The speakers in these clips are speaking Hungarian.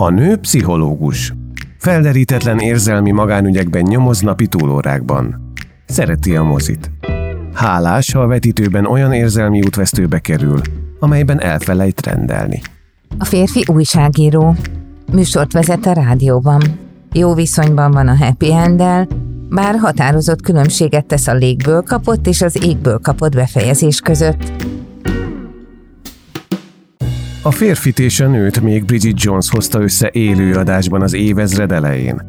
A nő pszichológus. Felderítetlen érzelmi magánügyekben nyomoz napi túlórákban. Szereti a mozit. Hálás, ha a vetítőben olyan érzelmi útvesztőbe kerül, amelyben elfelejt rendelni. A férfi újságíró. Műsort vezet a rádióban. Jó viszonyban van a happy end bár határozott különbséget tesz a légből kapott és az égből kapott befejezés között. A férfit és a nőt még Bridget Jones hozta össze élő adásban az évezred elején.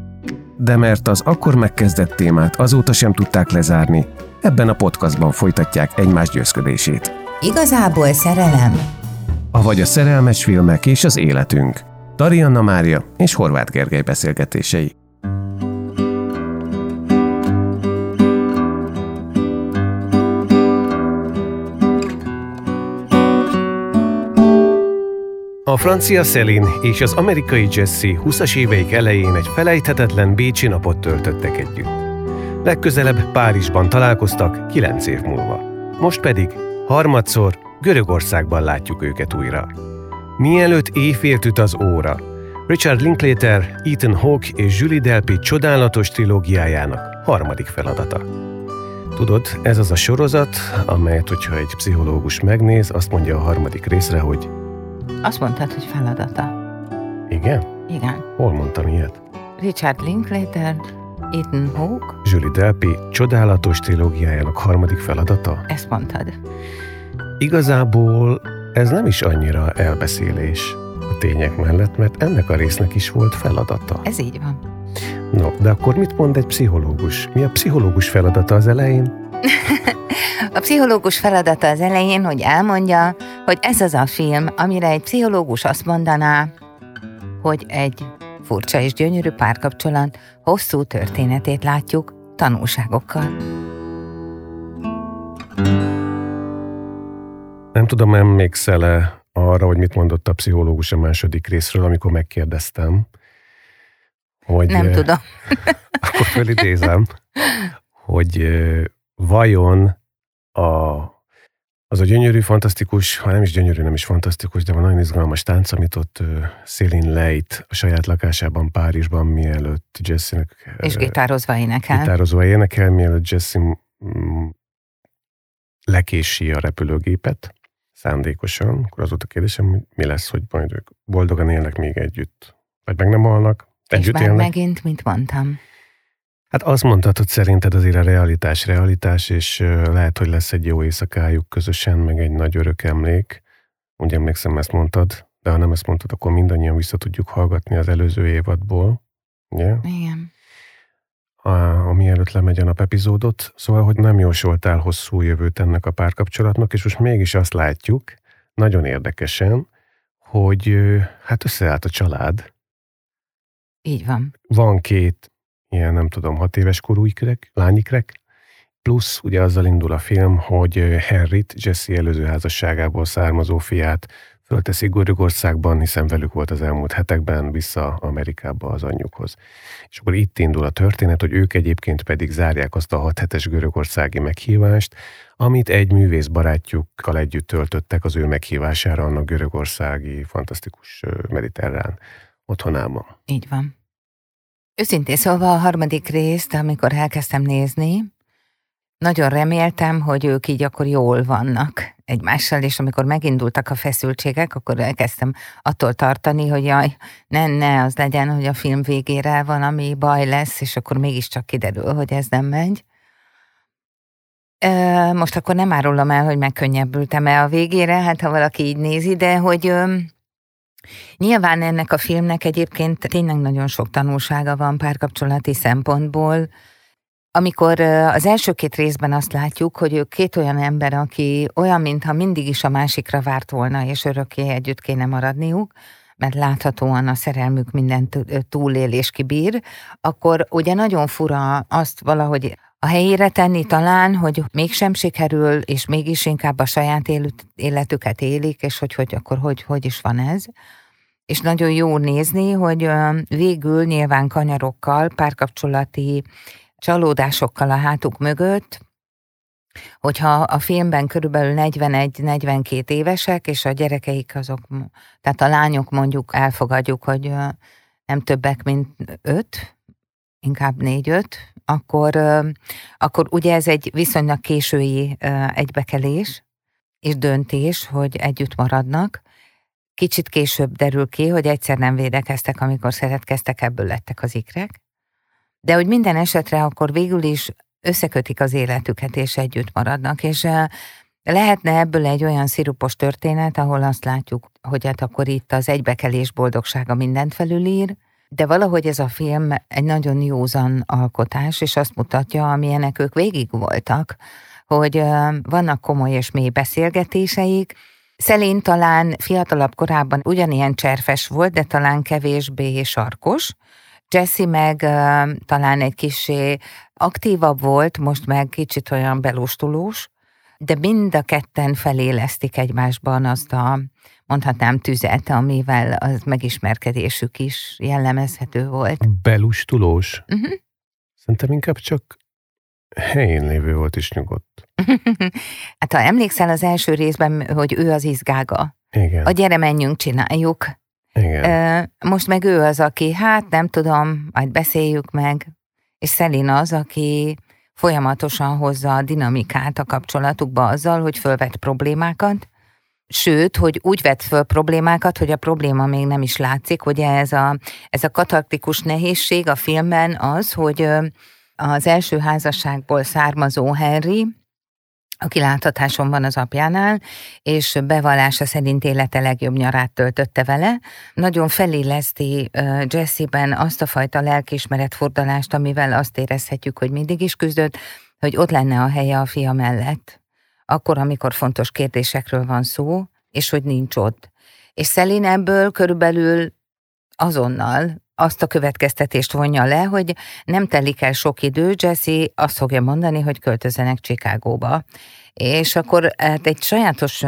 De mert az akkor megkezdett témát azóta sem tudták lezárni, ebben a podcastban folytatják egymás győzködését. Igazából szerelem? Avagy a szerelmes filmek és az életünk. Tarianna Mária és Horváth Gergely beszélgetései. A francia Céline és az amerikai Jesse 20-as éveik elején egy felejthetetlen bécsi napot töltöttek együtt. Legközelebb Párizsban találkoztak 9 év múlva. Most pedig harmadszor Görögországban látjuk őket újra. Mielőtt éjfélt üt az óra, Richard Linklater, Ethan Hawke és Julie Delpy csodálatos trilógiájának harmadik feladata. Tudod, ez az a sorozat, amelyet, hogyha egy pszichológus megnéz, azt mondja a harmadik részre, hogy azt mondtad, hogy feladata. Igen? Igen. Hol mondtam ilyet? Richard Linklater, Ethan Hawke. Julie Delpy csodálatos trilógiájának harmadik feladata? Ezt mondtad. Igazából ez nem is annyira elbeszélés a tények mellett, mert ennek a résznek is volt feladata. Ez így van. No, de akkor mit mond egy pszichológus? Mi a pszichológus feladata az elején? A pszichológus feladata az elején, hogy elmondja, hogy ez az a film, amire egy pszichológus azt mondaná, hogy egy furcsa és gyönyörű párkapcsolat hosszú történetét látjuk tanulságokkal. Nem tudom, emlékszel-e arra, hogy mit mondott a pszichológus a második részről, amikor megkérdeztem, hogy... Nem tudom. akkor fölidézem, hogy vajon a, az a gyönyörű, fantasztikus, ha nem is gyönyörű, nem is fantasztikus, de van nagyon izgalmas tánc, amit ott Céline lejt a saját lakásában Párizsban, mielőtt Jesse-nek... És gitározva énekel. Gitározva énekel, mielőtt Jesse mm, lekési a repülőgépet szándékosan, akkor az volt a kérdésem, hogy mi lesz, hogy majd ők boldogan élnek még együtt. Vagy meg nem halnak, együtt És élnek. megint, mint mondtam, Hát azt hogy szerinted azért a realitás realitás, és lehet, hogy lesz egy jó éjszakájuk közösen, meg egy nagy örök emlék. Úgy emlékszem, ezt mondtad, de ha nem ezt mondtad, akkor mindannyian vissza tudjuk hallgatni az előző évadból. Ugye? Igen. A, ami előtt lemegy a nap epizódot, szóval, hogy nem jósoltál hosszú jövőt ennek a párkapcsolatnak, és most mégis azt látjuk, nagyon érdekesen, hogy hát összeállt a család. Így van. Van két ilyen nem tudom, hat éves korú ikrek, lányikrek, plusz ugye azzal indul a film, hogy Henryt, Jesse előző házasságából származó fiát fölteszik Görögországban, hiszen velük volt az elmúlt hetekben vissza Amerikába az anyjukhoz. És akkor itt indul a történet, hogy ők egyébként pedig zárják azt a hat hetes görögországi meghívást, amit egy művész barátjukkal együtt töltöttek az ő meghívására annak görögországi fantasztikus mediterrán otthonában. Így van. Őszintén szólva a harmadik részt, amikor elkezdtem nézni, nagyon reméltem, hogy ők így akkor jól vannak egymással, és amikor megindultak a feszültségek, akkor elkezdtem attól tartani, hogy jaj, ne, ne, az legyen, hogy a film végére valami baj lesz, és akkor mégiscsak kiderül, hogy ez nem megy. Most akkor nem árulom el, hogy megkönnyebbültem-e a végére, hát ha valaki így nézi, de hogy Nyilván ennek a filmnek egyébként tényleg nagyon sok tanulsága van párkapcsolati szempontból. Amikor az első két részben azt látjuk, hogy ő két olyan ember, aki olyan, mintha mindig is a másikra várt volna, és örökké együtt kéne maradniuk, mert láthatóan a szerelmük minden túlélés kibír, akkor ugye nagyon fura azt valahogy a helyére tenni talán, hogy mégsem sikerül, és mégis inkább a saját életüket élik, és hogy, hogy akkor hogy, hogy is van ez. És nagyon jó nézni, hogy végül nyilván kanyarokkal, párkapcsolati csalódásokkal a hátuk mögött, hogyha a filmben körülbelül 41-42 évesek, és a gyerekeik azok, tehát a lányok mondjuk elfogadjuk, hogy nem többek, mint öt, inkább négy-öt, akkor, akkor ugye ez egy viszonylag késői egybekelés és döntés, hogy együtt maradnak. Kicsit később derül ki, hogy egyszer nem védekeztek, amikor szeretkeztek, ebből lettek az ikrek. De hogy minden esetre akkor végül is összekötik az életüket, és együtt maradnak, és lehetne ebből egy olyan szirupos történet, ahol azt látjuk, hogy hát akkor itt az egybekelés boldogsága mindent felülír, de valahogy ez a film egy nagyon józan alkotás, és azt mutatja, amilyenek ők végig voltak, hogy vannak komoly és mély beszélgetéseik, Szelén talán fiatalabb korában ugyanilyen cserfes volt, de talán kevésbé sarkos. Jesse meg talán egy kicsi aktívabb volt, most meg kicsit olyan belóstulós, de mind a ketten felélesztik egymásban azt a mondhatnám tüzet, amivel az megismerkedésük is jellemezhető volt. Belustulós? Uh-huh. Szerintem inkább csak helyén lévő volt is nyugodt. hát ha emlékszel az első részben, hogy ő az izgága. Igen. A gyere menjünk, csináljuk. Igen. Most meg ő az, aki, hát nem tudom, majd beszéljük meg. És Szelin az, aki folyamatosan hozza a dinamikát a kapcsolatukba azzal, hogy fölvet problémákat, sőt, hogy úgy vett föl problémákat, hogy a probléma még nem is látszik. Ugye ez a, ez a katartikus nehézség a filmben az, hogy az első házasságból származó Henry, aki láthatáson van az apjánál, és bevallása szerint élete legjobb nyarát töltötte vele. Nagyon feléleszti Jesse-ben azt a fajta lelkismeret fordalást, amivel azt érezhetjük, hogy mindig is küzdött, hogy ott lenne a helye a fia mellett akkor, amikor fontos kérdésekről van szó, és hogy nincs ott. És Szelin ebből körülbelül azonnal azt a következtetést vonja le, hogy nem telik el sok idő, Jesse azt fogja mondani, hogy költözzenek Csikágóba. És akkor hát egy sajátos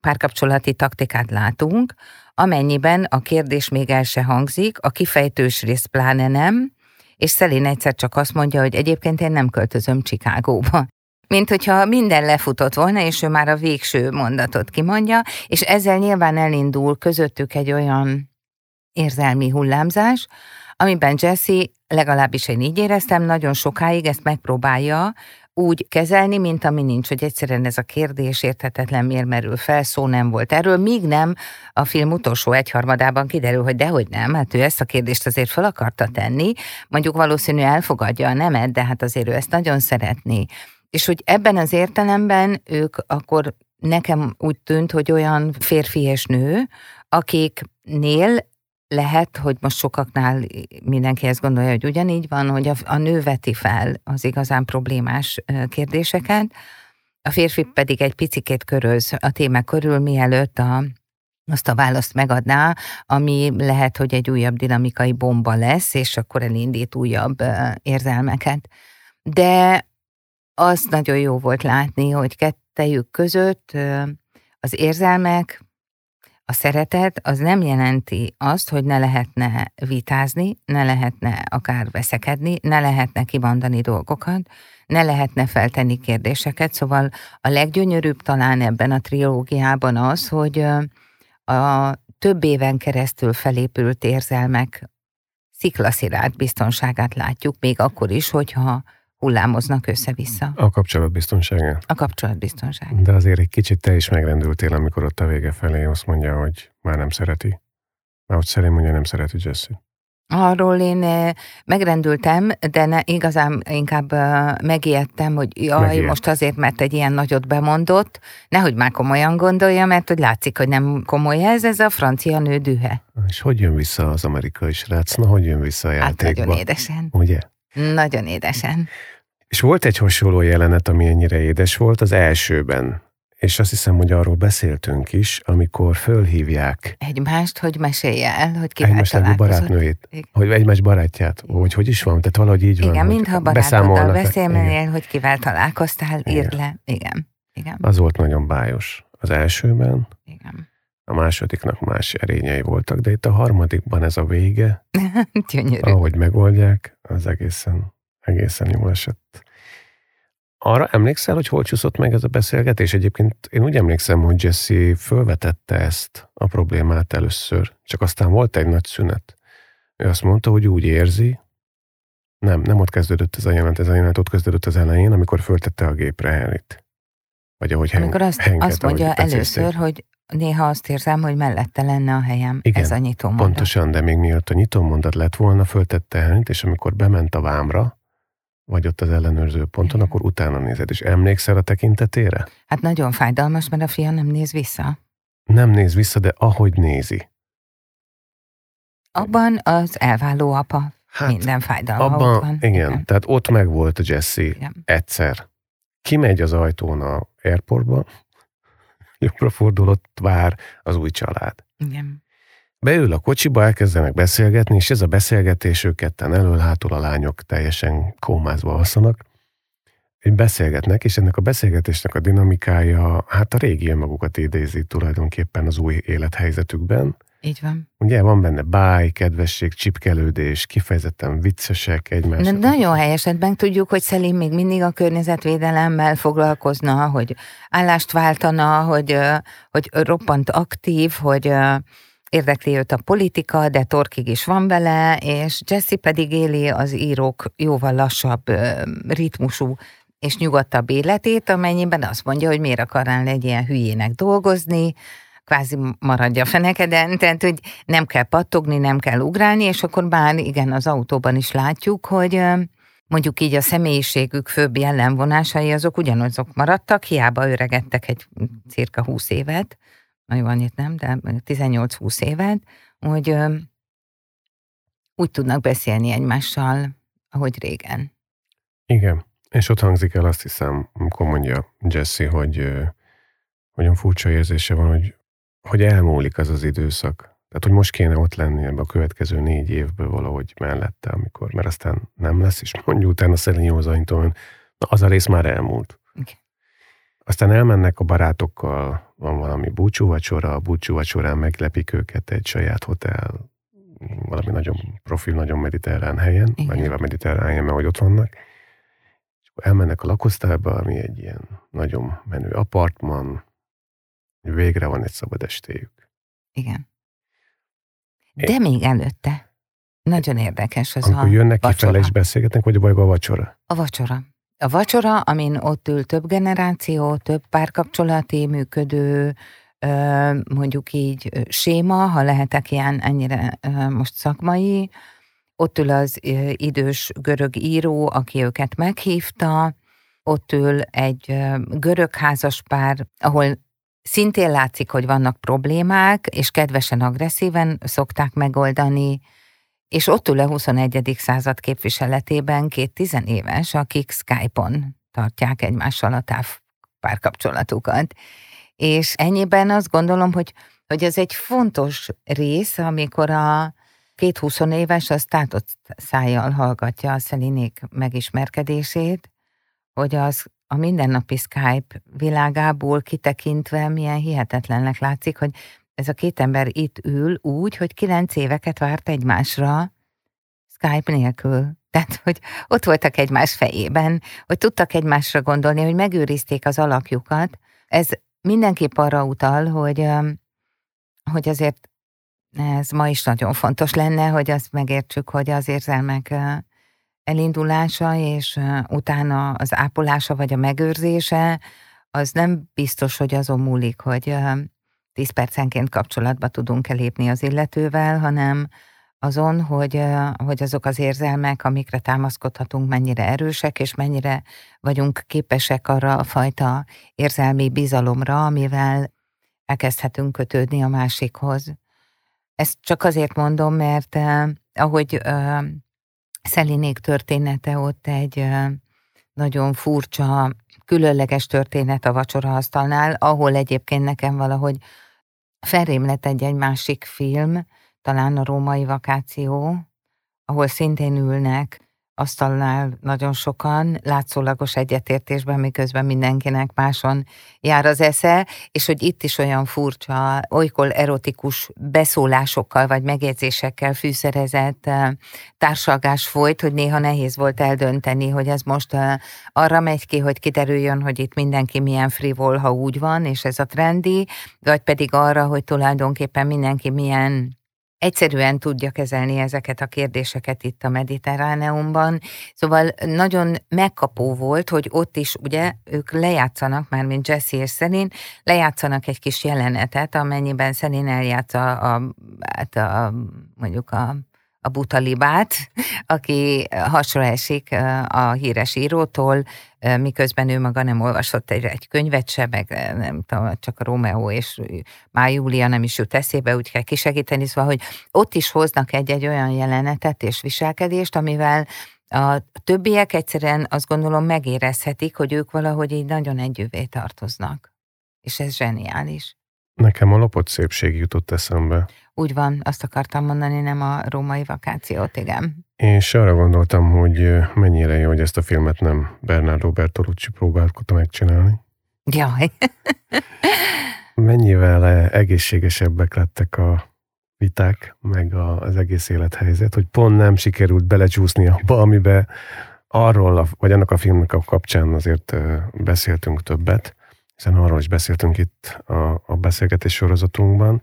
párkapcsolati taktikát látunk, amennyiben a kérdés még el se hangzik, a kifejtős rész pláne nem, és Szelin egyszer csak azt mondja, hogy egyébként én nem költözöm Csikágóba mint hogyha minden lefutott volna, és ő már a végső mondatot kimondja, és ezzel nyilván elindul közöttük egy olyan érzelmi hullámzás, amiben Jesse, legalábbis én így éreztem, nagyon sokáig ezt megpróbálja úgy kezelni, mint ami nincs, hogy egyszerűen ez a kérdés érthetetlen miért merül fel, szó nem volt erről, míg nem a film utolsó egyharmadában kiderül, hogy dehogy nem, hát ő ezt a kérdést azért fel akarta tenni, mondjuk valószínű elfogadja a nemet, de hát azért ő ezt nagyon szeretné. És hogy ebben az értelemben ők akkor nekem úgy tűnt, hogy olyan férfi és nő, akiknél lehet, hogy most sokaknál mindenki ezt gondolja, hogy ugyanígy van, hogy a, a nő veti fel az igazán problémás kérdéseket, a férfi pedig egy picikét köröz a témák körül, mielőtt a, azt a választ megadná, ami lehet, hogy egy újabb dinamikai bomba lesz, és akkor elindít újabb érzelmeket. De az nagyon jó volt látni, hogy kettejük között az érzelmek, a szeretet az nem jelenti azt, hogy ne lehetne vitázni, ne lehetne akár veszekedni, ne lehetne kimondani dolgokat, ne lehetne feltenni kérdéseket, szóval a leggyönyörűbb talán ebben a trilógiában az, hogy a több éven keresztül felépült érzelmek sziklaszirát biztonságát látjuk, még akkor is, hogyha hullámoznak össze-vissza. A kapcsolatbiztonság. A kapcsolatbiztonság. De azért egy kicsit te is megrendültél, amikor ott a vége felé azt mondja, hogy már nem szereti. Már ott szerint mondja, nem szereti Jesse. Arról én eh, megrendültem, de ne, igazán inkább eh, megijedtem, hogy jaj, Megijedt. most azért, mert egy ilyen nagyot bemondott, nehogy már komolyan gondolja, mert hogy látszik, hogy nem komoly ez, ez a francia nő dühe. És hogy jön vissza az amerikai srác? Na, hogy jön vissza a játékba? Hát nagyon édesen. Ugye? Nagyon édesen. És volt egy hasonló jelenet, ami ennyire édes volt az elsőben. És azt hiszem, hogy arról beszéltünk is, amikor fölhívják. Egymást, hogy mesélje el, hogy kivel Egymást barátnőjét, Igen. hogy egymás barátját, hogy hogy is van, tehát valahogy így Igen, van. Igen, mintha barátoddal beszélnél, hogy kivel találkoztál, Igen. írd le. Igen. Igen. Az volt nagyon bájos az elsőben. Igen. A másodiknak más erényei voltak, de itt a harmadikban ez a vége, Gyönyörű. ahogy megoldják, az egészen, egészen jól esett. arra emlékszel, hogy hol csúszott meg ez a beszélgetés? Egyébként én úgy emlékszem, hogy Jesse fölvetette ezt a problémát először, csak aztán volt egy nagy szünet. Ő azt mondta, hogy úgy érzi, nem, nem ott kezdődött ez a jelenet, ez a jelenet ott kezdődött az elején, amikor föltette a gépre Henryt. Vagy ahogy Amikor azt, Henket, azt mondja először, hogy néha azt érzem, hogy mellette lenne a helyem. Igen, ez a nyitó mondat. pontosan, de még mielőtt a nyitó mondat lett volna, föltette Henryt, és amikor bement a vámra, vagy ott az ellenőrző ponton, Igen. akkor utána nézed, és emlékszel a tekintetére? Hát nagyon fájdalmas, mert a fia nem néz vissza. Nem néz vissza, de ahogy nézi. Abban az elváló apa hát, minden fájdalma abban, ott van. Igen, igen, tehát ott meg volt a Jesse igen. egyszer. Kimegy az ajtón a airportba, jobbra fordulott, vár az új család. Igen. Beül a kocsiba, elkezdenek beszélgetni, és ez a beszélgetés ők ketten elől, hátul a lányok teljesen kómázva alszanak, hogy beszélgetnek, és ennek a beszélgetésnek a dinamikája, hát a régi önmagukat idézi tulajdonképpen az új élethelyzetükben. Így van. Ugye van benne báj, kedvesség, csipkelődés, kifejezetten viccesek egymás. Nagyon helyesen meg tudjuk, hogy Szelim még mindig a környezetvédelemmel foglalkozna, hogy állást váltana, hogy, hogy roppant aktív, hogy érdekli őt a politika, de torkig is van vele, és Jesse pedig éli az írók jóval lassabb ritmusú és nyugodtabb életét, amennyiben azt mondja, hogy miért akarnál egy ilyen hülyének dolgozni, kvázi maradja fenekeden, tehát hogy nem kell pattogni, nem kell ugrálni, és akkor bár igen, az autóban is látjuk, hogy mondjuk így a személyiségük főbb jellemvonásai azok ugyanazok maradtak, hiába öregedtek egy cirka 20 évet, nagyon annyit nem, de 18-20 évet, hogy úgy tudnak beszélni egymással, ahogy régen. Igen, és ott hangzik el azt hiszem, amikor mondja Jesse, hogy olyan furcsa érzése van, hogy, hogy elmúlik az az időszak. Tehát, hogy most kéne ott lenni ebbe a következő négy évből valahogy mellette, amikor, mert aztán nem lesz, és mondjuk utána Szelinyi az a rész már elmúlt. Okay. Aztán elmennek a barátokkal, van valami búcsúvacsora, a búcsúvacsorán meglepik őket egy saját hotel, valami nagyon profil, nagyon mediterrán helyen, Igen. már nyilván mediterrán helyen, mert hogy ott vannak, és elmennek a lakosztályba, ami egy ilyen nagyon menő apartman, végre van egy szabad estéjük. Igen. De Én... még előtte. Nagyon érdekes az Amikor a jönnek kifele és beszélgetnek, vagy a a vacsora? A vacsora. A vacsora, amin ott ül több generáció, több párkapcsolati működő, mondjuk így séma, ha lehetek ilyen ennyire most szakmai, ott ül az idős görög író, aki őket meghívta, ott ül egy görög házaspár, ahol szintén látszik, hogy vannak problémák, és kedvesen, agresszíven szokták megoldani, és ott ül a 21. század képviseletében két tizenéves, akik Skype-on tartják egymással a távpárkapcsolatukat. És ennyiben azt gondolom, hogy, hogy ez egy fontos rész, amikor a két huszonéves az tátott szájjal hallgatja a Szelinék megismerkedését, hogy az a mindennapi Skype világából kitekintve milyen hihetetlennek látszik, hogy ez a két ember itt ül úgy, hogy kilenc éveket várt egymásra, Skype nélkül. Tehát, hogy ott voltak egymás fejében, hogy tudtak egymásra gondolni, hogy megőrizték az alakjukat. Ez mindenképp arra utal, hogy, hogy azért ez ma is nagyon fontos lenne, hogy azt megértsük, hogy az érzelmek elindulása, és utána az ápolása vagy a megőrzése, az nem biztos, hogy azon múlik, hogy 10 percenként kapcsolatba tudunk-e lépni az illetővel, hanem azon, hogy, hogy azok az érzelmek, amikre támaszkodhatunk, mennyire erősek, és mennyire vagyunk képesek arra a fajta érzelmi bizalomra, amivel elkezdhetünk kötődni a másikhoz. Ezt csak azért mondom, mert ahogy Szelinék története ott egy nagyon furcsa, különleges történet a vacsoraasztalnál, ahol egyébként nekem valahogy felrém lett egy-egy másik film, talán a római vakáció, ahol szintén ülnek asztalnál nagyon sokan, látszólagos egyetértésben, miközben mindenkinek máson jár az esze, és hogy itt is olyan furcsa, olykor erotikus beszólásokkal vagy megjegyzésekkel fűszerezett társalgás folyt, hogy néha nehéz volt eldönteni, hogy ez most arra megy ki, hogy kiderüljön, hogy itt mindenki milyen frivol, ha úgy van, és ez a trendi, vagy pedig arra, hogy tulajdonképpen mindenki milyen egyszerűen tudja kezelni ezeket a kérdéseket itt a Mediterráneumban. Szóval nagyon megkapó volt, hogy ott is ugye ők lejátszanak, már mint Jesse és Szelin, lejátszanak egy kis jelenetet, amennyiben Szelin eljátsza a, hát a, mondjuk a a butalibát, aki hasra esik a híres írótól, miközben ő maga nem olvasott egy, egy könyvet se, meg nem tudom, csak a Romeo és már Júlia nem is jut eszébe, úgy kell kisegíteni, szóval, hogy ott is hoznak egy-egy olyan jelenetet és viselkedést, amivel a többiek egyszerűen azt gondolom megérezhetik, hogy ők valahogy így nagyon együvé tartoznak. És ez zseniális. Nekem a lopott szépség jutott eszembe. Úgy van, azt akartam mondani, nem a római vakációt, igen. És arra gondoltam, hogy mennyire jó, hogy ezt a filmet nem Bernardo Bertolucci próbálkozta megcsinálni. Jaj. Mennyivel egészségesebbek lettek a viták, meg az egész élethelyzet, hogy pont nem sikerült belecsúszni abba, amiben arról, vagy annak a filmnek a kapcsán azért beszéltünk többet, hiszen arról is beszéltünk itt a, a beszélgetés sorozatunkban,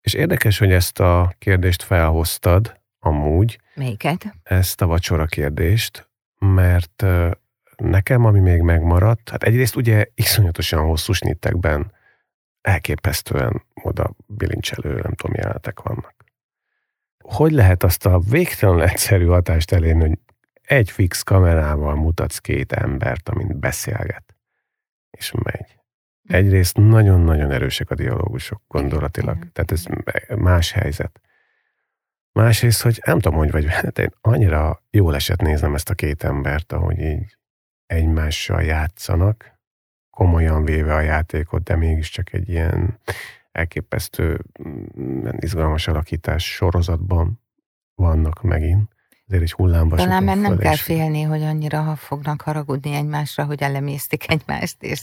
és érdekes, hogy ezt a kérdést felhoztad amúgy. Melyiket? Ezt a vacsora kérdést, mert nekem, ami még megmaradt, hát egyrészt ugye iszonyatosan hosszú snittekben elképesztően oda bilincselő, nem tudom, jelenetek vannak. Hogy lehet azt a végtelenül egyszerű hatást elérni, hogy egy fix kamerával mutatsz két embert, amint beszélget, és megy. Egyrészt nagyon-nagyon erősek a dialógusok gondolatilag, tehát ez más helyzet. Másrészt, hogy nem tudom, hogy vagy, hát én annyira jól esett néznem ezt a két embert, ahogy így egymással játszanak, komolyan véve a játékot, de mégiscsak egy ilyen elképesztő, mm, izgalmas alakítás sorozatban vannak megint. Ezért egy hullámvasúton Talán mert nem kell félni, hogy annyira fognak haragudni egymásra, hogy elemésztik egymást, és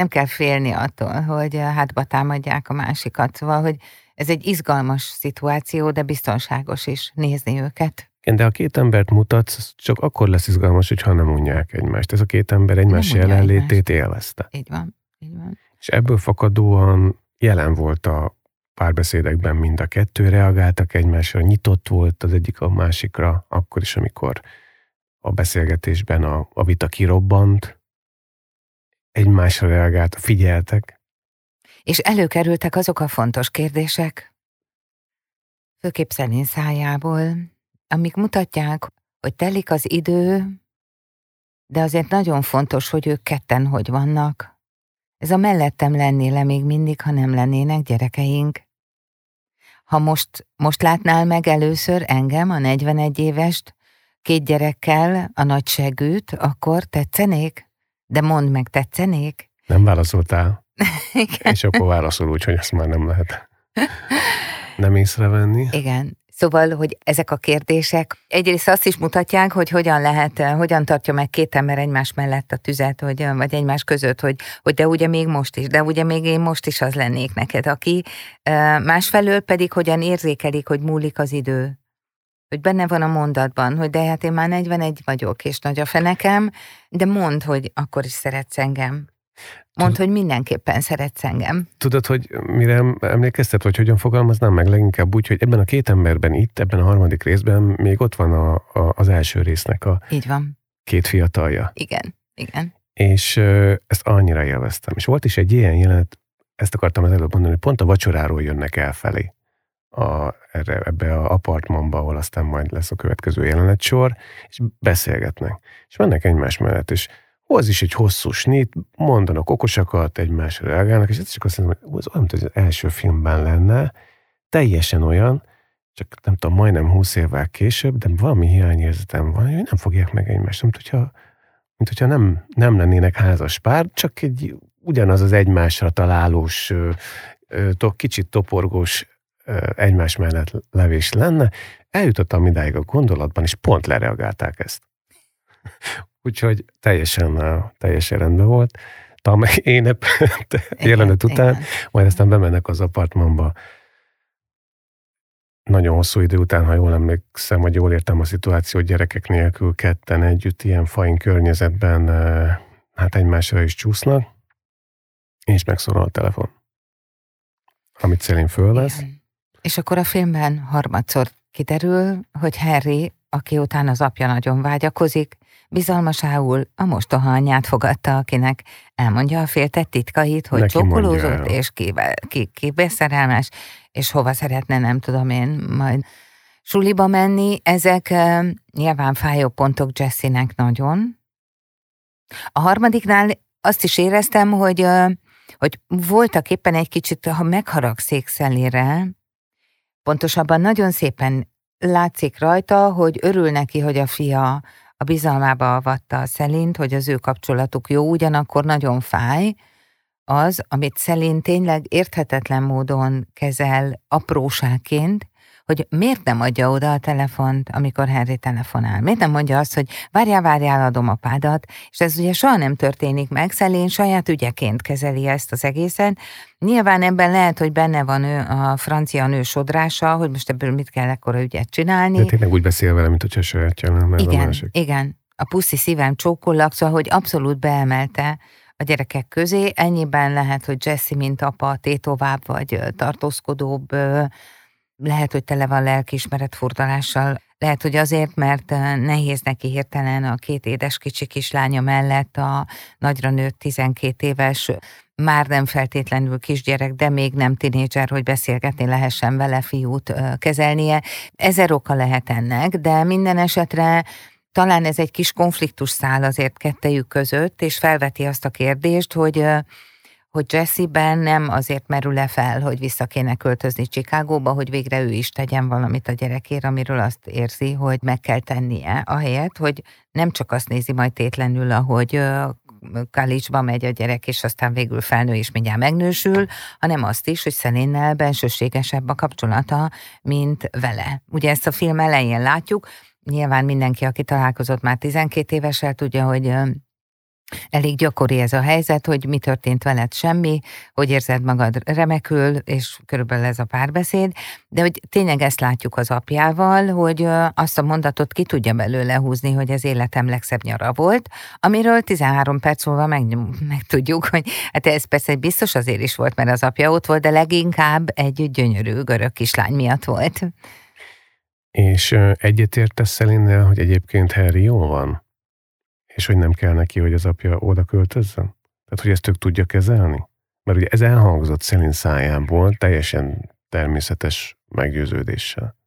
nem kell félni attól, hogy hátba támadják a másikat. Szóval, hogy ez egy izgalmas szituáció, de biztonságos is nézni őket. Igen, de a két embert mutatsz, csak akkor lesz izgalmas, hogyha nem unják egymást. Ez a két ember egymás jelenlétét élvezte. Így van, így van. És ebből fakadóan jelen volt a párbeszédekben mind a kettő, reagáltak egymásra, nyitott volt az egyik a másikra, akkor is, amikor a beszélgetésben a, a vita kirobbant, egymásra reagált, figyeltek. És előkerültek azok a fontos kérdések, főképp Szelin szájából, amik mutatják, hogy telik az idő, de azért nagyon fontos, hogy ők ketten hogy vannak. Ez a mellettem lennél még mindig, ha nem lennének gyerekeink. Ha most, most látnál meg először engem, a 41 évest, két gyerekkel, a nagy segűt, akkor tetszenék? De mondd meg, tetszenék? Nem válaszoltál. Igen. És akkor válaszol úgy, hogy ezt már nem lehet nem észrevenni. Igen. Szóval, hogy ezek a kérdések egyrészt azt is mutatják, hogy hogyan lehet, hogyan tartja meg két ember egymás mellett a tüzet, hogy, vagy egymás között, hogy, hogy de ugye még most is, de ugye még én most is az lennék neked, aki másfelől pedig hogyan érzékelik, hogy múlik az idő, hogy benne van a mondatban, hogy de hát én már 41 vagyok, és nagy a fenekem, de mondd, hogy akkor is szeretsz engem. Mondd, hogy mindenképpen szeretsz engem. Tudod, hogy mire emlékeztet, vagy hogyan fogalmaznám meg leginkább úgy, hogy ebben a két emberben itt, ebben a harmadik részben még ott van a, a, az első résznek a Így van. két fiatalja. Igen, igen. És ezt annyira élveztem. És volt is egy ilyen jelenet, ezt akartam az előbb mondani, hogy pont a vacsoráról jönnek elfelé a, erre, ebbe a apartmanba, ahol aztán majd lesz a következő jelenetsor, és beszélgetnek. És mennek egymás mellett, és az is egy hosszú snit, mondanak okosakat, egymásra reagálnak, és ez csak azt mondom, hogy az olyan, mint az első filmben lenne, teljesen olyan, csak nem tudom, majdnem húsz évvel később, de valami hiányérzetem van, hogy nem fogják meg egymást, mint hogyha, mint hogyha nem, nem lennének házas pár, csak egy ugyanaz az egymásra találós, kicsit toporgós egymás mellett levés lenne, eljutottam idáig a gondolatban, és pont lereagálták ezt. Úgyhogy teljesen, teljesen rendben volt. Tam én jelenet után, igen. majd aztán bemennek az apartmanba. Nagyon hosszú idő után, ha jól emlékszem, vagy jól értem a szituációt, gyerekek nélkül ketten együtt ilyen fain környezetben hát egymásra is csúsznak, és megszólal a telefon, amit Céline fölvesz. Igen. És akkor a filmben harmadszor kiderül, hogy Harry, aki után az apja nagyon vágyakozik, bizalmasául a mostoha anyját fogadta, akinek elmondja a féltett titkait, hogy csókolózott, és kibe, ki, ki beszerelmes, és hova szeretne, nem tudom én, majd suliba menni. Ezek nyilván fájó pontok Jessinek nagyon. A harmadiknál azt is éreztem, hogy, hogy voltak éppen egy kicsit, ha megharagszik szelére, pontosabban nagyon szépen látszik rajta, hogy örül neki, hogy a fia a bizalmába avatta a Szelint, hogy az ő kapcsolatuk jó, ugyanakkor nagyon fáj, az, amit Szelin tényleg érthetetlen módon kezel apróságként, hogy miért nem adja oda a telefont, amikor Henry telefonál. Miért nem mondja azt, hogy várjál, várjál, adom a pádat, és ez ugye soha nem történik meg, Szelén saját ügyeként kezeli ezt az egészet. Nyilván ebben lehet, hogy benne van ő, a francia nő sodrása, hogy most ebből mit kell ekkora ügyet csinálni. De tényleg úgy beszél vele, mint hogyha sajátja lenne. Igen, a másik. igen. A puszi szívem csókollak, szóval, hogy abszolút beemelte a gyerekek közé. Ennyiben lehet, hogy Jesse, mint apa, tétovább vagy tartózkodóbb, lehet, hogy tele van lelkiismeret furdalással, lehet, hogy azért, mert nehéz neki hirtelen a két édes kicsi kislánya mellett a nagyra nőtt 12 éves, már nem feltétlenül kisgyerek, de még nem tinédzser, hogy beszélgetni lehessen vele fiút kezelnie. Ezer oka lehet ennek, de minden esetre talán ez egy kis konfliktus szál azért kettejük között, és felveti azt a kérdést, hogy hogy Jesse-ben nem azért merül-e fel, hogy vissza kéne költözni Csikágóba, hogy végre ő is tegyen valamit a gyerekért, amiről azt érzi, hogy meg kell tennie, ahelyett, hogy nem csak azt nézi majd tétlenül, ahogy Kalicsba megy a gyerek, és aztán végül felnő és mindjárt megnősül, hanem azt is, hogy Szelénnel bensőségesebb a kapcsolata, mint vele. Ugye ezt a film elején látjuk, nyilván mindenki, aki találkozott már 12 évesel, tudja, hogy Elég gyakori ez a helyzet, hogy mi történt veled semmi, hogy érzed magad remekül, és körülbelül ez a párbeszéd, de hogy tényleg ezt látjuk az apjával, hogy azt a mondatot ki tudja belőle húzni, hogy az életem legszebb nyara volt, amiről 13 perc múlva meg, tudjuk, hogy hát ez persze biztos azért is volt, mert az apja ott volt, de leginkább egy gyönyörű görög kislány miatt volt. És egyetértesz Szelinnel, hogy egyébként Harry jól van? És hogy nem kell neki, hogy az apja oda költözzen? Tehát, hogy ezt ők tudja kezelni? Mert ugye ez elhangzott Szelin szájából teljesen természetes meggyőződéssel.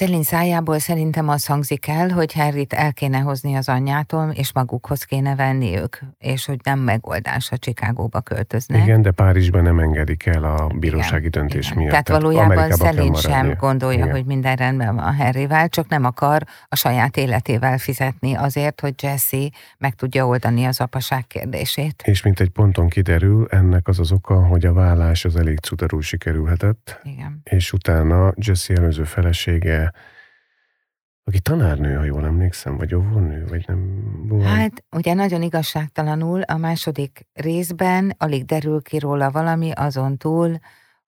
Szelin szájából szerintem az hangzik el, hogy Harryt el kéne hozni az anyjától, és magukhoz kéne venni ők, és hogy nem megoldás, ha Csikágóba költöznek. Igen, de Párizsban nem engedik el a bírósági igen, döntés igen. miatt. Tehát, Tehát valójában Szelin sem gondolja, igen. hogy minden rendben van Harryvel, csak nem akar a saját életével fizetni azért, hogy Jesse meg tudja oldani az apaság kérdését. És mint egy ponton kiderül, ennek az az oka, hogy a vállás az elég cudarul sikerülhetett, igen. és utána Jesse előző felesége aki tanárnő, ha jól emlékszem, vagy óvónő, vagy nem volt. Hát, ugye nagyon igazságtalanul a második részben alig derül ki róla valami azon túl,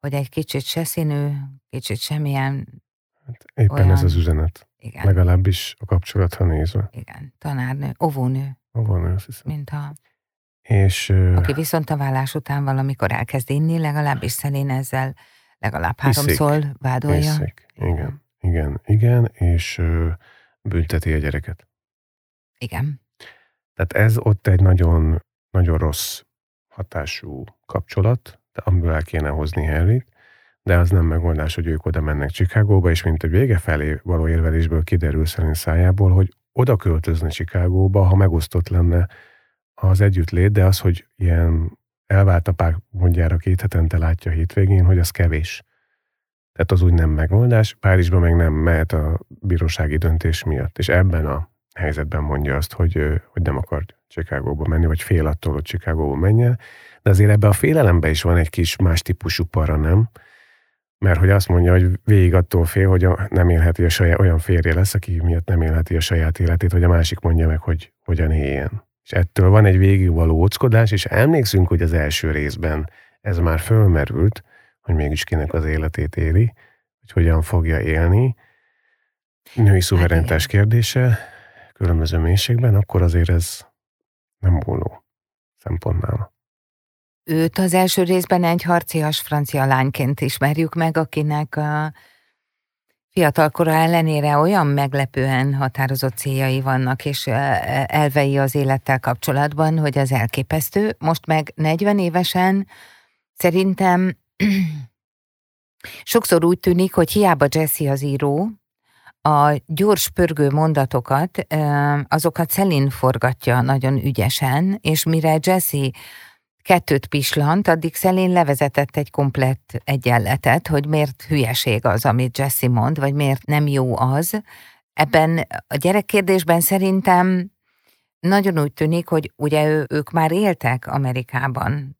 hogy egy kicsit se színű, kicsit semmilyen hát éppen olyan... ez az üzenet. Igen. Legalábbis a kapcsolatra nézve. Igen, tanárnő, óvónő. Óvónő, azt hiszem. Mint ha... És, aki viszont a vállás után valamikor elkezd inni, legalábbis Szelén ezzel legalább háromszor vádolja. Hiszik. Igen. Igen, igen, és bünteti a gyereket. Igen. Tehát ez ott egy nagyon, nagyon rossz hatású kapcsolat, amiből el kéne hozni Henryt, de az nem megoldás, hogy ők oda mennek Csikágóba, és mint a vége felé való érvelésből kiderül szerint szájából, hogy oda költözne Csikágóba, ha megosztott lenne az együttlét, de az, hogy ilyen elvált apák mondjára két hetente látja a hétvégén, hogy az kevés. Tehát az úgy nem megoldás, Párizsba meg nem mehet a bírósági döntés miatt, és ebben a helyzetben mondja azt, hogy, hogy nem akar Csikágóba menni, vagy fél attól, hogy Csikágóba menjen, de azért ebbe a félelembe is van egy kis más típusú para, nem? mert hogy azt mondja, hogy végig attól fél, hogy nem élheti a saját, olyan férje lesz, aki miatt nem élheti a saját életét, hogy a másik mondja meg, hogy hogyan éljen. És ettől van egy végigvaló óckodás, és emlékszünk, hogy az első részben ez már fölmerült, hogy mégis kinek az életét éli, hogy hogyan fogja élni. Női szuverenitás hát kérdése különböző mélységben, akkor azért ez nem múló szempontnál. Őt az első részben egy harcias francia lányként ismerjük meg, akinek a fiatalkora ellenére olyan meglepően határozott céljai vannak, és elvei az élettel kapcsolatban, hogy az elképesztő. Most meg 40 évesen szerintem sokszor úgy tűnik, hogy hiába Jesse az író, a gyors pörgő mondatokat, azokat Szelin forgatja nagyon ügyesen, és mire Jesse kettőt pislant, addig Szelén levezetett egy komplett egyenletet, hogy miért hülyeség az, amit Jesse mond, vagy miért nem jó az. Ebben a gyerekkérdésben szerintem nagyon úgy tűnik, hogy ugye ők már éltek Amerikában.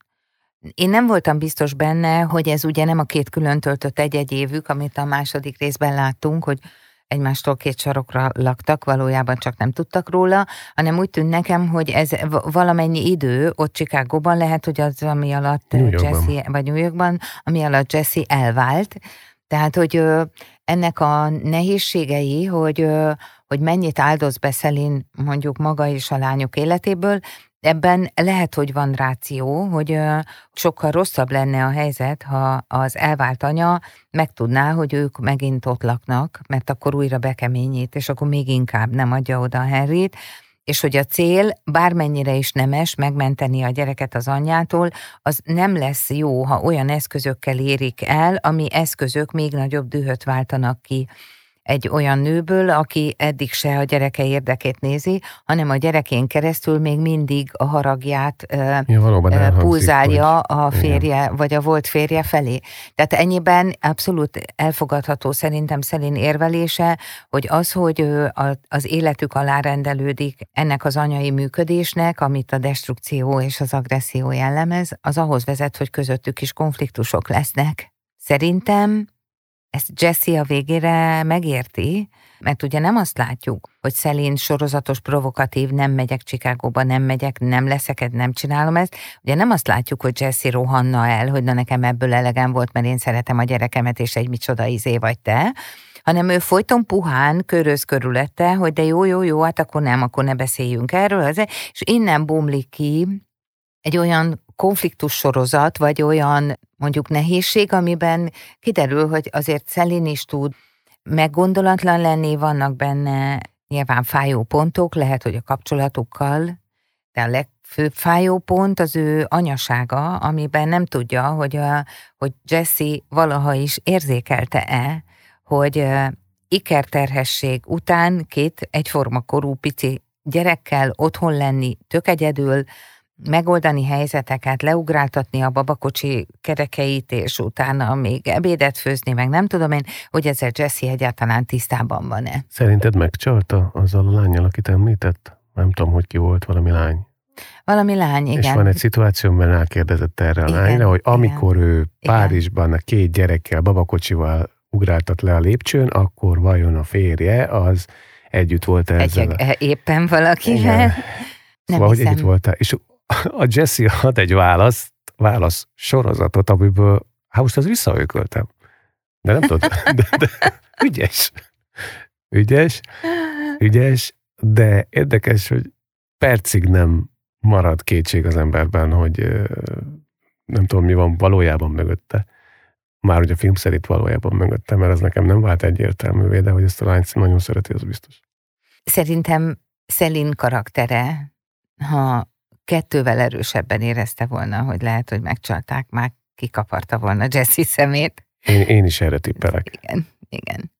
Én nem voltam biztos benne, hogy ez ugye nem a két külön töltött egy-egy évük, amit a második részben láttunk, hogy egymástól két sarokra laktak, valójában csak nem tudtak róla, hanem úgy tűnt nekem, hogy ez valamennyi idő ott Chicagóban lehet, hogy az, ami alatt Jesse, vagy New Yorkban, ami alatt Jesse elvált, tehát, hogy ennek a nehézségei, hogy, hogy mennyit áldoz be Szelin mondjuk maga és a lányok életéből, Ebben lehet, hogy van ráció, hogy sokkal rosszabb lenne a helyzet, ha az elvált anya megtudná, hogy ők megint ott laknak, mert akkor újra bekeményít, és akkor még inkább nem adja oda a Henryt, és hogy a cél bármennyire is nemes megmenteni a gyereket az anyjától, az nem lesz jó, ha olyan eszközökkel érik el, ami eszközök még nagyobb dühöt váltanak ki egy olyan nőből, aki eddig se a gyereke érdekét nézi, hanem a gyerekén keresztül még mindig a haragját ja, pulzálja a férje, igen. vagy a volt férje felé. Tehát ennyiben abszolút elfogadható szerintem Szelin érvelése, hogy az, hogy az életük alá rendelődik ennek az anyai működésnek, amit a destrukció és az agresszió jellemez, az ahhoz vezet, hogy közöttük is konfliktusok lesznek. Szerintem ezt Jesse a végére megérti, mert ugye nem azt látjuk, hogy Szelin sorozatos, provokatív, nem megyek Csikágóba, nem megyek, nem leszeked, nem csinálom ezt. Ugye nem azt látjuk, hogy Jesse rohanna el, hogy na nekem ebből elegem volt, mert én szeretem a gyerekemet, és egy micsoda izé vagy te, hanem ő folyton puhán köröz körülette, hogy de jó, jó, jó, hát akkor nem, akkor ne beszéljünk erről, és innen bomlik ki egy olyan konfliktus sorozat, vagy olyan mondjuk nehézség, amiben kiderül, hogy azért Szelin is tud meggondolatlan lenni, vannak benne nyilván fájó pontok, lehet, hogy a kapcsolatukkal, de a legfőbb fájó pont az ő anyasága, amiben nem tudja, hogy, a, hogy Jesse valaha is érzékelte-e, hogy ikerterhesség után két egyforma korú pici gyerekkel otthon lenni tök egyedül, megoldani helyzeteket, leugráltatni a babakocsi kerekeit, és utána még ebédet főzni, meg nem tudom én, hogy ezzel Jesse egyáltalán tisztában van-e. Szerinted megcsalta azzal a lányjal, akit említett? Nem tudom, hogy ki volt, valami lány. Valami lány, igen. És van egy szituáció, amiben elkérdezett erre a igen, lányra, hogy amikor igen. ő Párizsban a két gyerekkel, babakocsival ugráltat le a lépcsőn, akkor vajon a férje az együtt volt ezzel? Egy, éppen valakivel. Nem szóval, hogy együtt voltál. És a Jesse ad egy választ, válasz sorozatot, amiből, hát most az visszaököltem. De nem tudod, de, de ügyes. Ügyes, ügyes, de érdekes, hogy percig nem marad kétség az emberben, hogy nem tudom, mi van valójában mögötte. Már hogy a film szerint valójában mögötte, mert ez nekem nem vált egyértelművé, de hogy ezt a lányt nagyon szereti, az biztos. Szerintem Szelin karaktere, ha kettővel erősebben érezte volna, hogy lehet, hogy megcsalták, már kikaparta volna Jesse szemét. Én, én is erre tippelek. Igen, igen.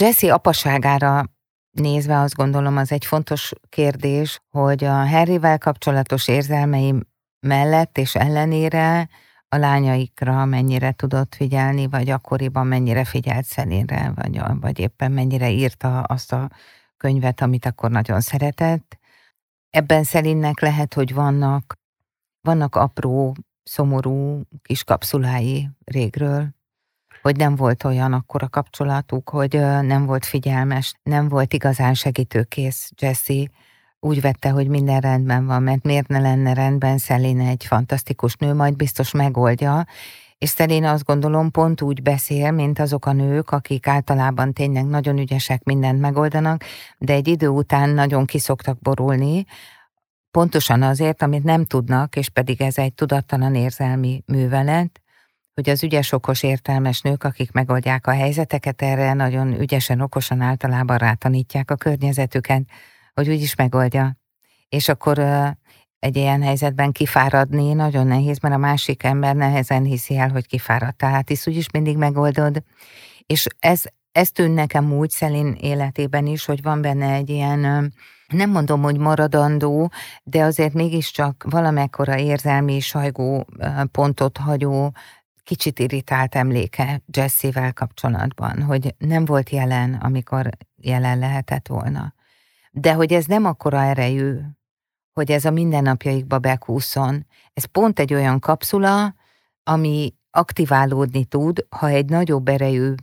Jesse apaságára nézve azt gondolom, az egy fontos kérdés, hogy a Harryvel kapcsolatos érzelmeim mellett és ellenére a lányaikra mennyire tudott figyelni, vagy akkoriban mennyire figyelt Szelinre, vagy, vagy éppen mennyire írta azt a könyvet, amit akkor nagyon szeretett, Ebben Szelinnek lehet, hogy vannak, vannak apró, szomorú kis kapszulái régről. hogy nem volt olyan akkor a kapcsolatuk, hogy nem volt figyelmes, nem volt igazán segítőkész Jesse, úgy vette, hogy minden rendben van, mert miért ne lenne rendben, Szelina egy fantasztikus nő, majd biztos megoldja, és Szelina azt gondolom pont úgy beszél, mint azok a nők, akik általában tényleg nagyon ügyesek, mindent megoldanak, de egy idő után nagyon kiszoktak borulni, pontosan azért, amit nem tudnak, és pedig ez egy tudattalan érzelmi művelet, hogy az ügyes, okos, értelmes nők, akik megoldják a helyzeteket, erre nagyon ügyesen, okosan általában rátanítják a környezetüket, hogy úgyis megoldja. És akkor egy ilyen helyzetben kifáradni nagyon nehéz, mert a másik ember nehezen hiszi el, hogy kifárad. Tehát is úgyis mindig megoldod. És ez, ez tűn nekem úgy Szelin életében is, hogy van benne egy ilyen, nem mondom, hogy maradandó, de azért mégiscsak valamekkora érzelmi sajgó pontot hagyó kicsit irritált emléke Jesse-vel kapcsolatban, hogy nem volt jelen, amikor jelen lehetett volna. De hogy ez nem akkora erejű, hogy ez a mindennapjaikba bekúszon. Ez pont egy olyan kapszula, ami aktiválódni tud, ha egy nagyobb erejű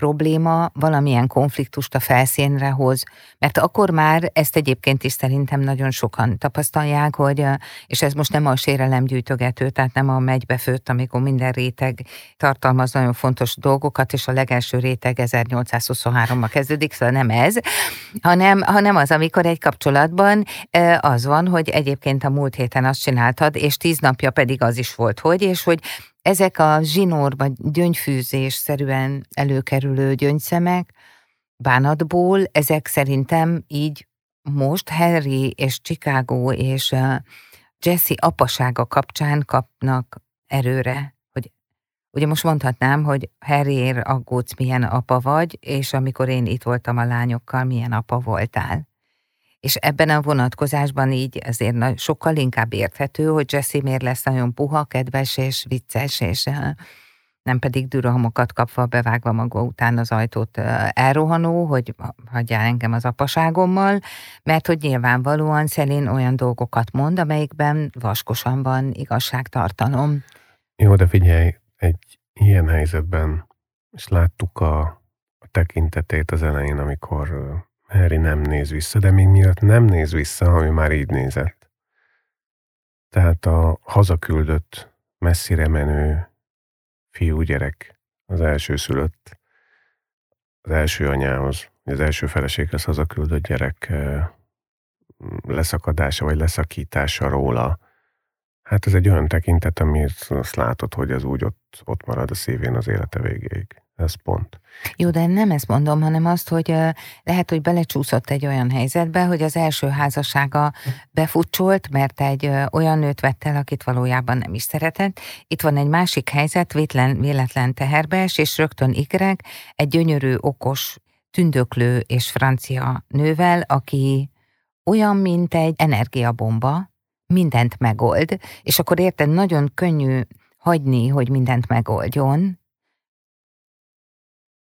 probléma valamilyen konfliktust a felszínre hoz. Mert akkor már ezt egyébként is szerintem nagyon sokan tapasztalják, hogy, és ez most nem a sérelemgyűjtögető, tehát nem a megybefőtt, amikor minden réteg tartalmaz nagyon fontos dolgokat, és a legelső réteg 1823-ban kezdődik, szóval nem ez, hanem, hanem az, amikor egy kapcsolatban az van, hogy egyébként a múlt héten azt csináltad, és tíz napja pedig az is volt, hogy, és hogy ezek a zsinór vagy gyöngyfűzés-szerűen előkerülő gyöngyszemek bánatból, ezek szerintem így most Harry és Chicago és Jesse apasága kapcsán kapnak erőre. Hogy, ugye most mondhatnám, hogy Harryért aggódsz, milyen apa vagy, és amikor én itt voltam a lányokkal, milyen apa voltál. És ebben a vonatkozásban így azért sokkal inkább érthető, hogy Jesse miért lesz nagyon puha, kedves és vicces, és nem pedig dürhamokat kapva, bevágva maga után az ajtót elrohanó, hogy hagyjál engem az apaságommal, mert hogy nyilvánvalóan Szelin olyan dolgokat mond, amelyikben vaskosan van igazságtartalom. Jó, de figyelj, egy ilyen helyzetben, és láttuk a, a tekintetét az elején, amikor Harry nem néz vissza, de még miatt nem néz vissza, ő már így nézett. Tehát a hazaküldött, messzire menő fiúgyerek, az első szülött, az első anyához, az első feleséghez hazaküldött gyerek leszakadása vagy leszakítása róla, hát ez egy olyan tekintet, amit azt látod, hogy ez úgy ott, ott marad a szívén az élete végéig. Ez pont. Jó, de nem ezt mondom, hanem azt, hogy lehet, hogy belecsúszott egy olyan helyzetbe, hogy az első házassága befutcsolt, mert egy olyan nőt vett el, akit valójában nem is szeretett. Itt van egy másik helyzet, vétlen, véletlen teherbees, és rögtön ikrek, egy gyönyörű, okos, tündöklő és francia nővel, aki olyan, mint egy energiabomba, mindent megold, és akkor érted, nagyon könnyű hagyni, hogy mindent megoldjon,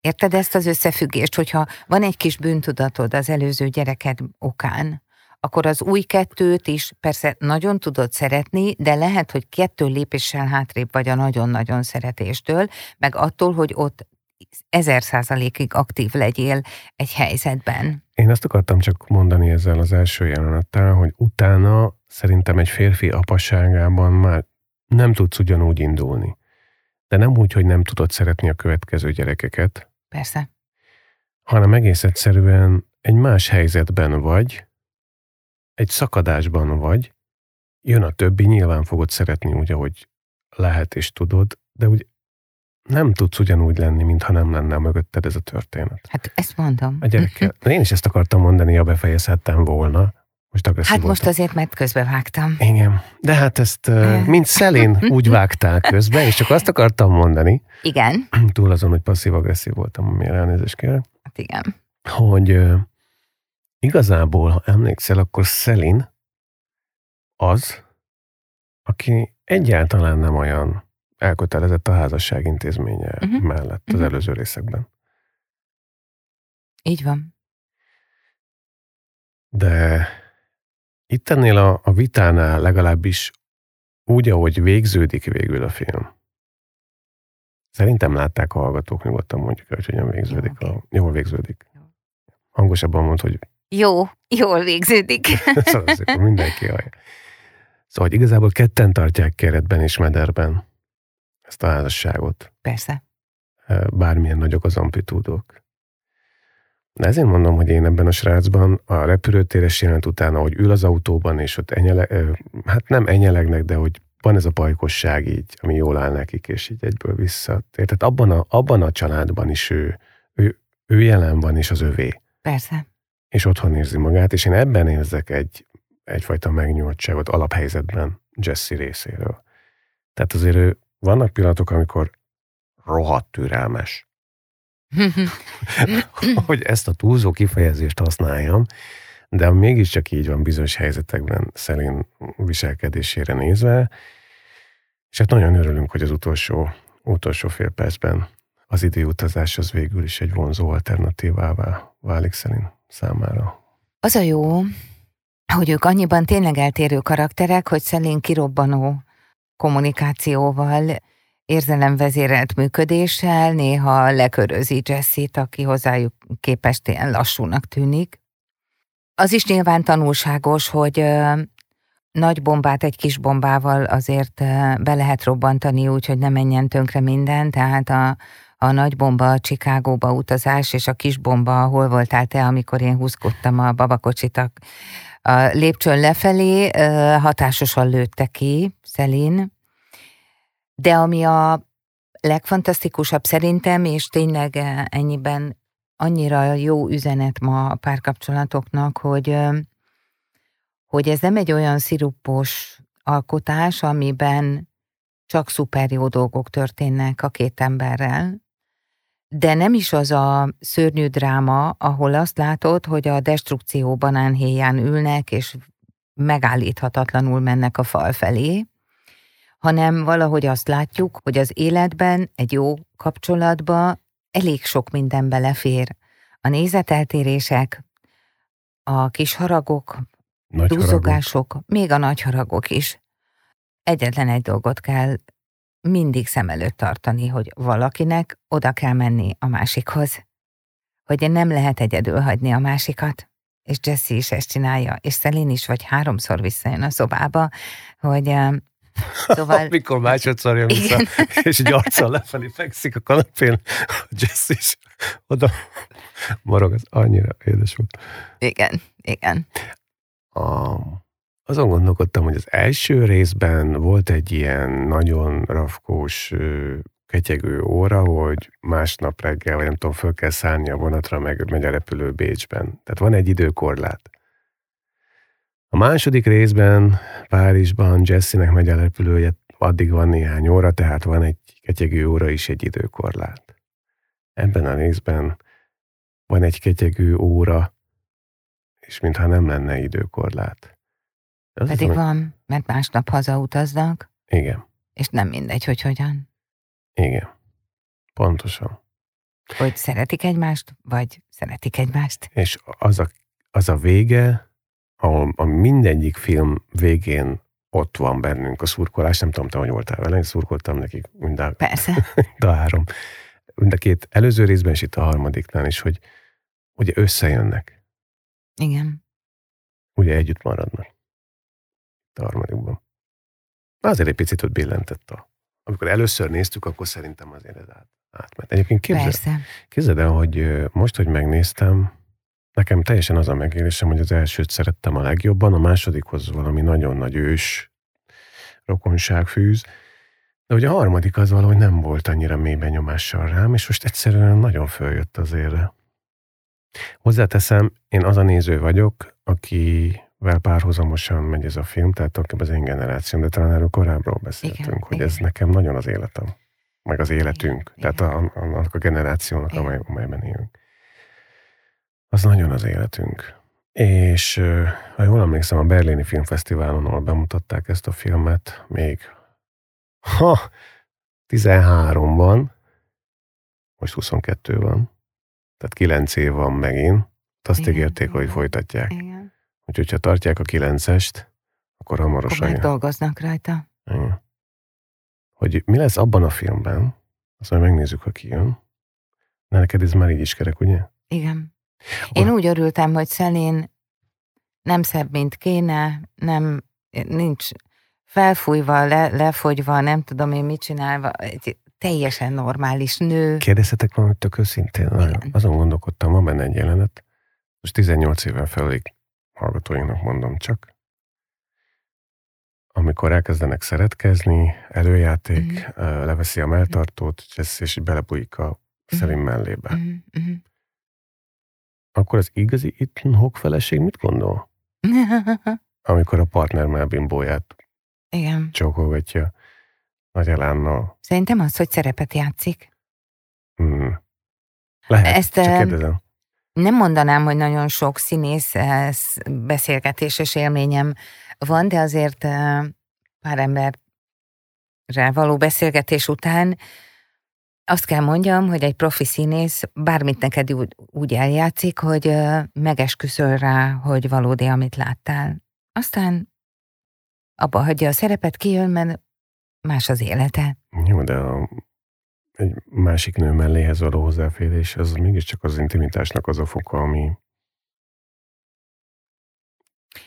Érted ezt az összefüggést, hogyha van egy kis bűntudatod az előző gyereked okán, akkor az új kettőt is persze nagyon tudod szeretni, de lehet, hogy kettő lépéssel hátrébb vagy a nagyon-nagyon szeretéstől, meg attól, hogy ott ezer százalékig aktív legyél egy helyzetben. Én azt akartam csak mondani ezzel az első jelenettel, hogy utána szerintem egy férfi apaságában már nem tudsz ugyanúgy indulni. De nem úgy, hogy nem tudod szeretni a következő gyerekeket, Persze. Hanem egész egyszerűen egy más helyzetben vagy, egy szakadásban vagy, jön a többi, nyilván fogod szeretni úgy, ahogy lehet és tudod, de úgy nem tudsz ugyanúgy lenni, mintha nem lenne mögötted ez a történet. Hát ezt mondom. A gyerekkel. Én is ezt akartam mondani, ha befejezhettem volna. Most agresszív Hát voltam. most azért, mert közbevágtam. Igen. De hát ezt, mint Szelén, úgy vágtál közbe, és csak azt akartam mondani. Igen. Túl azon, hogy passzív-agresszív voltam, amilyen elnézést kérek. Hát igen. Hogy igazából, ha emlékszel, akkor Szelin az, aki egyáltalán nem olyan elkötelezett a házasság intézménye uh-huh. mellett az uh-huh. előző részekben. Így van. De itt ennél a, a vitánál legalábbis úgy, ahogy végződik végül a film, Szerintem látták a hallgatók, nyugodtan mondjuk, hogy hogyan végződik. Jó, a, jól végződik. Hangosabban mond, hogy... Jó, jól végződik. szóval szépen mindenki hallja. Szóval hogy igazából ketten tartják keretben és mederben ezt a házasságot. Persze. Bármilyen nagyok az amplitúdok. De ezért mondom, hogy én ebben a srácban a repülőtéres jelent utána, hogy ül az autóban, és ott enyele, hát nem enyelegnek, de hogy van ez a pajkosság így, ami jól áll nekik, és így egyből vissza. Tehát abban a, abban a családban is ő, ő, ő jelen van, és az övé. Persze. És otthon érzi magát, és én ebben érzek egy, egyfajta megnyugodtságot alaphelyzetben Jesse részéről. Tehát azért ő, vannak pillanatok, amikor rohadt türelmes. hogy ezt a túlzó kifejezést használjam, de mégiscsak így van bizonyos helyzetekben Szelin viselkedésére nézve, és hát nagyon örülünk, hogy az utolsó, utolsó fél percben az időutazás az végül is egy vonzó alternatívává válik Szelin számára. Az a jó, hogy ők annyiban tényleg eltérő karakterek, hogy Szelin kirobbanó kommunikációval, érzelemvezérelt működéssel, néha lekörözi Jessit, aki hozzájuk képest ilyen lassúnak tűnik. Az is nyilván tanulságos, hogy nagy bombát egy kis bombával azért be lehet robbantani úgy, hogy ne menjen tönkre minden, tehát a, a nagy bomba a Csikágóba utazás, és a kis bomba, hol voltál te, amikor én húzkodtam a babakocsit a, a lépcsőn lefelé, hatásosan lőtte ki Szelin, de ami a legfantasztikusabb szerintem, és tényleg ennyiben annyira jó üzenet ma a párkapcsolatoknak, hogy, hogy ez nem egy olyan szirupos alkotás, amiben csak szuper jó dolgok történnek a két emberrel, de nem is az a szörnyű dráma, ahol azt látod, hogy a destrukció banánhéján ülnek, és megállíthatatlanul mennek a fal felé, hanem valahogy azt látjuk, hogy az életben, egy jó kapcsolatba elég sok minden belefér. A nézeteltérések, a kis haragok, nagy duzzogások, haragok. még a nagy haragok is. Egyetlen egy dolgot kell mindig szem előtt tartani, hogy valakinek oda kell menni a másikhoz. Hogy nem lehet egyedül hagyni a másikat. És Jesse is ezt csinálja, és Szelin is vagy háromszor visszajön a szobába, hogy Szóval... Amikor másodszor jön vissza, igen. és egy arccal lefelé fekszik a kanapén, a Jess is oda marog, az annyira édes volt. Igen, igen. A, azon gondolkodtam, hogy az első részben volt egy ilyen nagyon rafkós ketyegő óra, hogy másnap reggel, vagy nem tudom, föl kell szállni a vonatra, meg megy a repülő Bécsben. Tehát van egy időkorlát. A második részben Párizsban Jessinek megy a repülője, addig van néhány óra, tehát van egy ketyegő óra is egy időkorlát. Ebben a részben van egy ketyegő óra, és mintha nem lenne időkorlát. Az Pedig az, van, mert másnap hazautaznak. Igen. És nem mindegy, hogy hogyan. Igen. Pontosan. Hogy szeretik egymást, vagy szeretik egymást. És az a, az a vége, ahol a mindegyik film végén ott van bennünk a szurkolás. Nem tudom, te hogy voltál vele, én szurkoltam nekik mind a, Persze. mind a három. Mind a két előző részben, és itt a harmadiknál is, hogy ugye összejönnek. Igen. Ugye együtt maradnak. A harmadikban. Azért egy picit ott billentett a... Amikor először néztük, akkor szerintem azért ez át, átment. Egyébként képzeld, képzeld el, hogy most, hogy megnéztem, Nekem teljesen az a megélésem, hogy az elsőt szerettem a legjobban, a másodikhoz valami nagyon nagy ős rokonság fűz, de ugye a harmadik az valahogy nem volt annyira mély benyomással rám, és most egyszerűen nagyon följött az érre. Hozzáteszem, én az a néző vagyok, akivel párhuzamosan megy ez a film, tehát akkor az én generációm, de talán erről korábbról beszéltünk, igen, hogy igen. ez nekem nagyon az életem, meg az életünk, igen, tehát a, a, a generációnak, amely, amelyben élünk az nagyon az életünk. És ha jól emlékszem, a Berlini Filmfesztiválon, ahol bemutatták ezt a filmet, még ha 13-ban, most 22 van, tehát 9 év van megint, azt igen, ígérték, igen, hogy folytatják. Igen. Úgyhogy, ha tartják a 9-est, akkor hamarosan... Akkor dolgoznak rajta. Igen. Hogy mi lesz abban a filmben, Azt majd megnézzük, ha kijön. De neked ez már így is kerek, ugye? Igen. Én úgy örültem, hogy Szelén nem szebb, mint kéne, nem, nincs felfújva, le, lefogyva, nem tudom én mit csinálva, egy teljesen normális nő. Kérdezhetek valamit tök őszintén? Igen. Azon gondolkodtam, van benne egy jelenet, most 18 éven felé hallgatóinknak mondom csak, amikor elkezdenek szeretkezni, előjáték, mm-hmm. leveszi a melltartót, és belebújik a Szelim mellébe. Mm-hmm. Akkor az igazi itt feleség mit gondol? Amikor a partner melbimbóját Igen. csókolgatja nagy elánnal. Szerintem az, hogy szerepet játszik. Hmm. Lehet, Ezt, csak kérdezem. Nem mondanám, hogy nagyon sok színész beszélgetéses élményem van, de azért pár emberrel való beszélgetés után azt kell mondjam, hogy egy profi színész bármit neked úgy, úgy eljátszik, hogy megesküszöl rá, hogy valódi, amit láttál. Aztán abba hagyja a szerepet, kijön, mert más az élete. Jó, de a, egy másik nő melléhez való hozzáférés, az mégiscsak az intimitásnak az a foka, ami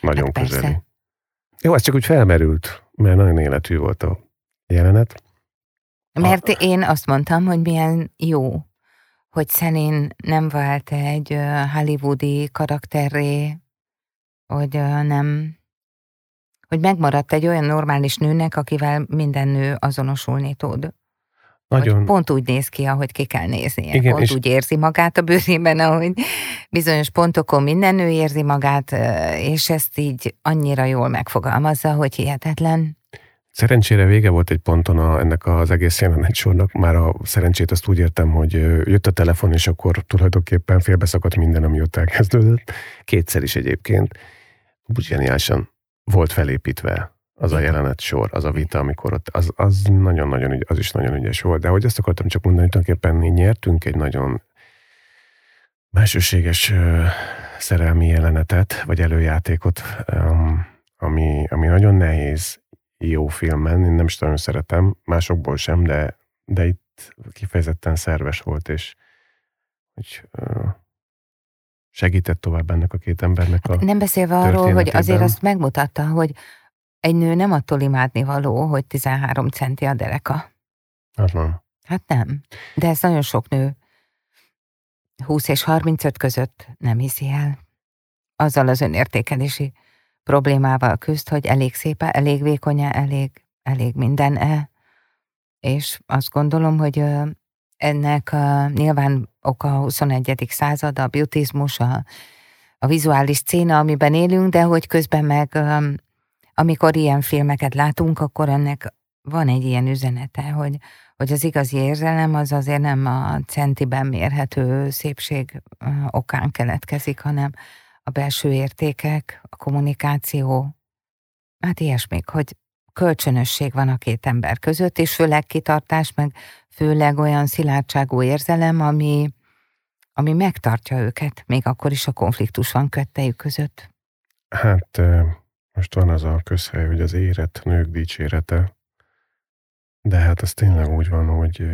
nagyon hát közeli. Persze. Jó, ez csak úgy felmerült, mert nagyon életű volt a jelenet. Mert a... én azt mondtam, hogy milyen jó, hogy Szenén nem vált egy hollywoodi karakterré, hogy nem, hogy megmaradt egy olyan normális nőnek, akivel minden nő azonosulni tud. Nagyon. Hogy pont úgy néz ki, ahogy ki kell néznie. Igen, pont és... úgy érzi magát a bőrében, ahogy bizonyos pontokon minden nő érzi magát, és ezt így annyira jól megfogalmazza, hogy hihetetlen. Szerencsére vége volt egy ponton a, ennek az egész jelenet sornak. Már a szerencsét azt úgy értem, hogy jött a telefon, és akkor tulajdonképpen félbeszakadt minden, ami ott elkezdődött. Kétszer is egyébként. Úgy geniálisan volt felépítve az a jelenet sor, az a vita, amikor ott, az, az nagyon-nagyon, az is nagyon ügyes volt. De hogy azt akartam csak mondani, hogy tulajdonképpen nyertünk egy nagyon belsőséges szerelmi jelenetet, vagy előjátékot, ami, ami nagyon nehéz jó filmen, én nem is nagyon szeretem, másokból sem, de, de itt kifejezetten szerves volt, és hogy segített tovább ennek a két embernek a Nem beszélve arról, hogy azért azt megmutatta, hogy egy nő nem attól imádni való, hogy 13 centi a dereka. Hát nem. Hát nem. De ez nagyon sok nő 20 és 35 között nem hiszi el. Azzal az önértékelési problémával küzd, hogy elég szépe, elég vékonya, elég, elég minden -e. És azt gondolom, hogy ennek a, nyilván oka a 21. század, a biotizmus, a, a vizuális széna, amiben élünk, de hogy közben meg amikor ilyen filmeket látunk, akkor ennek van egy ilyen üzenete, hogy, hogy az igazi érzelem az azért nem a centiben mérhető szépség okán keletkezik, hanem a belső értékek, a kommunikáció, hát ilyesmik, hogy kölcsönösség van a két ember között, és főleg kitartás, meg főleg olyan szilárdságú érzelem, ami, ami megtartja őket, még akkor is a konfliktus van köttejük között. Hát most van az a közhely, hogy az érett nők dicsérete, de hát az tényleg úgy van, hogy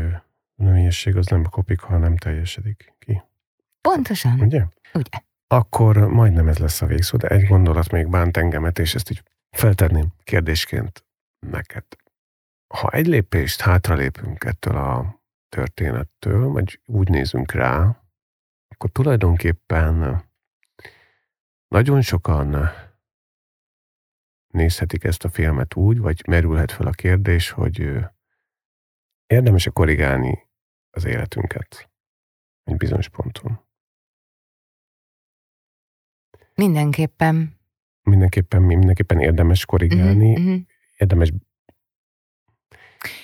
nőiesség az nem kopik, ha nem teljesedik ki. Pontosan. Ugye? Ugye akkor majdnem ez lesz a végszó, de egy gondolat még bánt engemet, és ezt így feltenném kérdésként neked. Ha egy lépést hátralépünk ettől a történettől, vagy úgy nézünk rá, akkor tulajdonképpen nagyon sokan nézhetik ezt a filmet úgy, vagy merülhet fel a kérdés, hogy érdemes-e korrigálni az életünket egy bizonyos ponton. Mindenképpen. Mindenképpen, mindenképpen érdemes korrigálni, uh-huh, érdemes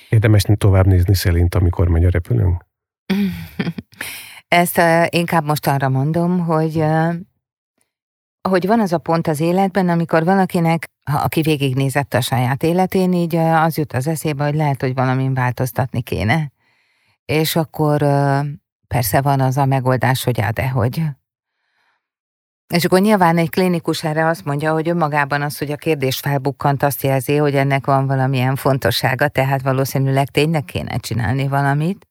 érdemes tovább nézni Szelint, amikor megy a repülőnk? Ezt uh, inkább most arra mondom, hogy uh, hogy van az a pont az életben, amikor valakinek, ha aki végignézett a saját életén, így uh, az jut az eszébe, hogy lehet, hogy valamin változtatni kéne. És akkor uh, persze van az a megoldás, hogy de hogy és akkor nyilván egy klinikus erre azt mondja, hogy önmagában az, hogy a kérdés felbukkant, azt jelzi, hogy ennek van valamilyen fontossága, tehát valószínűleg tényleg kéne csinálni valamit.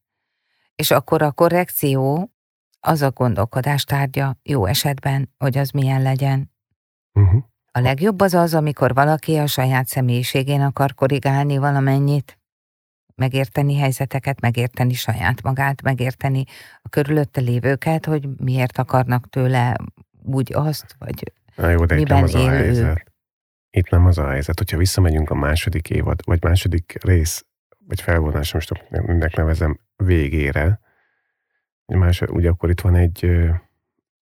És akkor a korrekció az a gondolkodás tárgya jó esetben, hogy az milyen legyen. Uh-huh. A legjobb az az, amikor valaki a saját személyiségén akar korrigálni valamennyit, megérteni helyzeteket, megérteni saját magát, megérteni a körülötte lévőket, hogy miért akarnak tőle úgy azt, vagy Na jó, de itt nem az a ő. helyzet. Itt nem az a helyzet, hogyha visszamegyünk a második évad, vagy második rész, vagy felvonás, most mindnek nevezem, végére, más, ugye akkor itt van egy ö,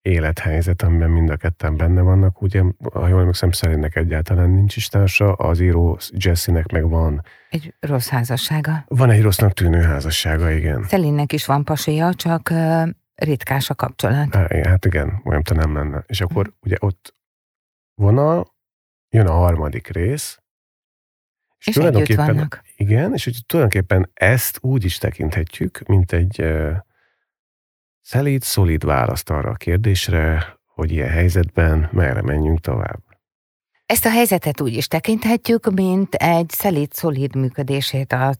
élethelyzet, amiben mind a ketten benne vannak, ugye, ha jól emlékszem, Szelinnek egyáltalán nincs is társa, az író Jessinek meg van. egy rossz házassága. Van egy rossznak tűnő házassága, igen. Szelinnek is van pasia, csak ö, ritkás a kapcsolat. Há- Hát igen, olyan te nem lenne. És akkor Mhm. ugye ott vonal, jön a harmadik rész, És együtt tulajdonképpen- vannak. Igen, és hogy tulajdonképpen ezt úgy is tekinthetjük, mint egy uh, szelíd, szolid választ arra a kérdésre, hogy ilyen helyzetben merre menjünk tovább. Ezt a helyzetet úgy is tekinthetjük, mint egy szelíd, szolid működését a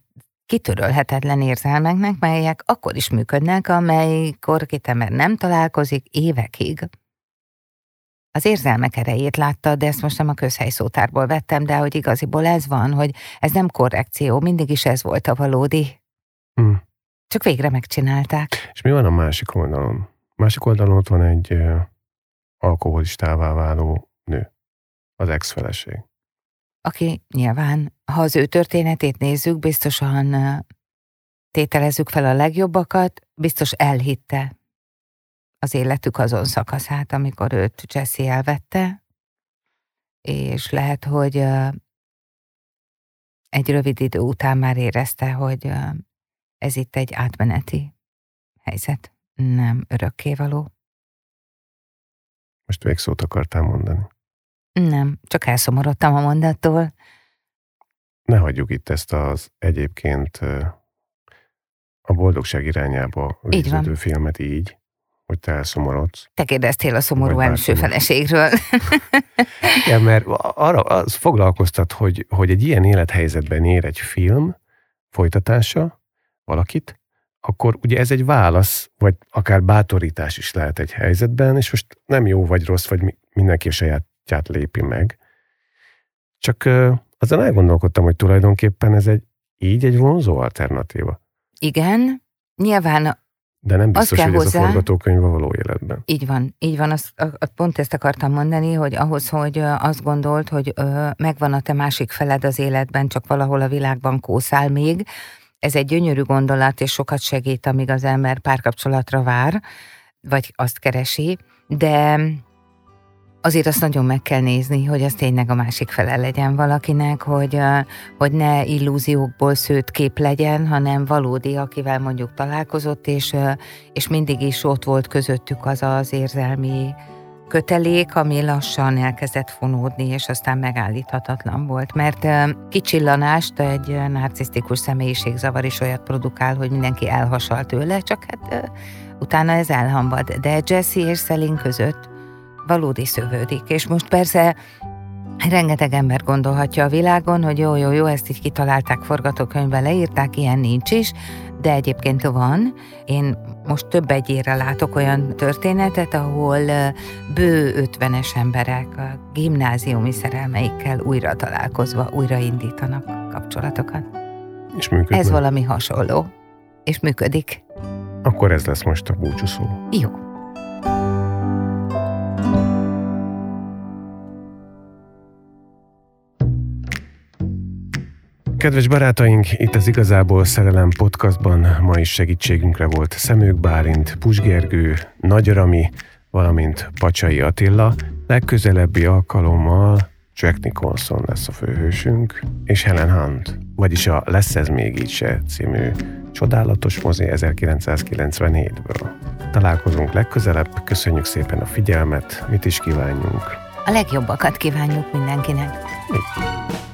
kitörölhetetlen érzelmeknek, melyek akkor is működnek, amelykor két ember nem találkozik évekig. Az érzelmek erejét látta, de ezt most nem a közhelyszótárból vettem, de hogy igaziból ez van, hogy ez nem korrekció, mindig is ez volt a valódi. Hm. Csak végre megcsinálták. És mi van a másik oldalon? Másik oldalon ott van egy alkoholistává váló nő, az ex-feleség. aki nyilván, ha az ő történetét nézzük, biztosan tételezzük fel a legjobbakat, biztos elhitte az életük azon szakaszát, amikor őt Jesse elvette, és lehet, hogy egy rövid idő után már érezte, hogy ez itt egy átmeneti helyzet, nem örökkévaló. Most végszót akartál mondani. Nem, csak elszomorodtam a mondattól. Ne hagyjuk itt ezt az egyébként a boldogság irányába végződő filmet így, hogy te elszomorodsz. Te kérdeztél a szomorú bárki. feleségről. Igen, mert arra az foglalkoztat, hogy, hogy egy ilyen élethelyzetben ér egy film folytatása valakit, akkor ugye ez egy válasz, vagy akár bátorítás is lehet egy helyzetben, és most nem jó vagy rossz, vagy mi- mindenki a sajátját lépi meg. Csak azon elgondolkodtam, hogy tulajdonképpen ez egy így egy vonzó alternatíva. Igen, nyilván De nem biztos, hogy ez a hozzá- forgatókönyv a való életben. így van, így van, azt, pont ezt akartam mondani, hogy ahhoz, hogy azt gondolt, hogy ö, megvan a te másik feled az életben, csak valahol a világban kószál még, ez egy gyönyörű gondolat, és sokat segít, amíg az ember párkapcsolatra vár, vagy azt keresi, de azért azt nagyon meg kell nézni, hogy az tényleg a másik fele legyen valakinek, hogy, hogy ne illúziókból szőtt kép legyen, hanem valódi, akivel mondjuk találkozott, és, és mindig is ott volt közöttük az az érzelmi kötelék, ami lassan elkezdett fonódni, és aztán megállíthatatlan volt. Mert kicsillanást egy narcisztikus személyiségzavar is olyat produkál, hogy mindenki elhasal tőle, csak hát utána ez elhambad. De Jesse és Szelin között valódi szövődik. És most persze rengeteg ember gondolhatja a világon, hogy jó, jó, jó, ezt így kitalálták, forgatókönyvben leírták, ilyen nincs is, de egyébként van. Én most több egyére látok olyan történetet, ahol bő 50-es emberek a gimnáziumi szerelmeikkel újra találkozva újraindítanak kapcsolatokat. És működnek. Ez valami hasonló. És működik. Akkor ez lesz most a búcsúszó. Jó. Kedves barátaink, itt az Igazából Szerelem podcastban ma is segítségünkre volt Szemők Bálint, Pusgergő, Nagy Rami, valamint Pacsai Attila. Legközelebbi alkalommal Jack Nicholson lesz a főhősünk, és Helen Hunt, vagyis a Lesz ez még így se című csodálatos mozi 1997-ből. Találkozunk legközelebb, köszönjük szépen a figyelmet, mit is kívánjunk. A legjobbakat kívánjuk mindenkinek. Így.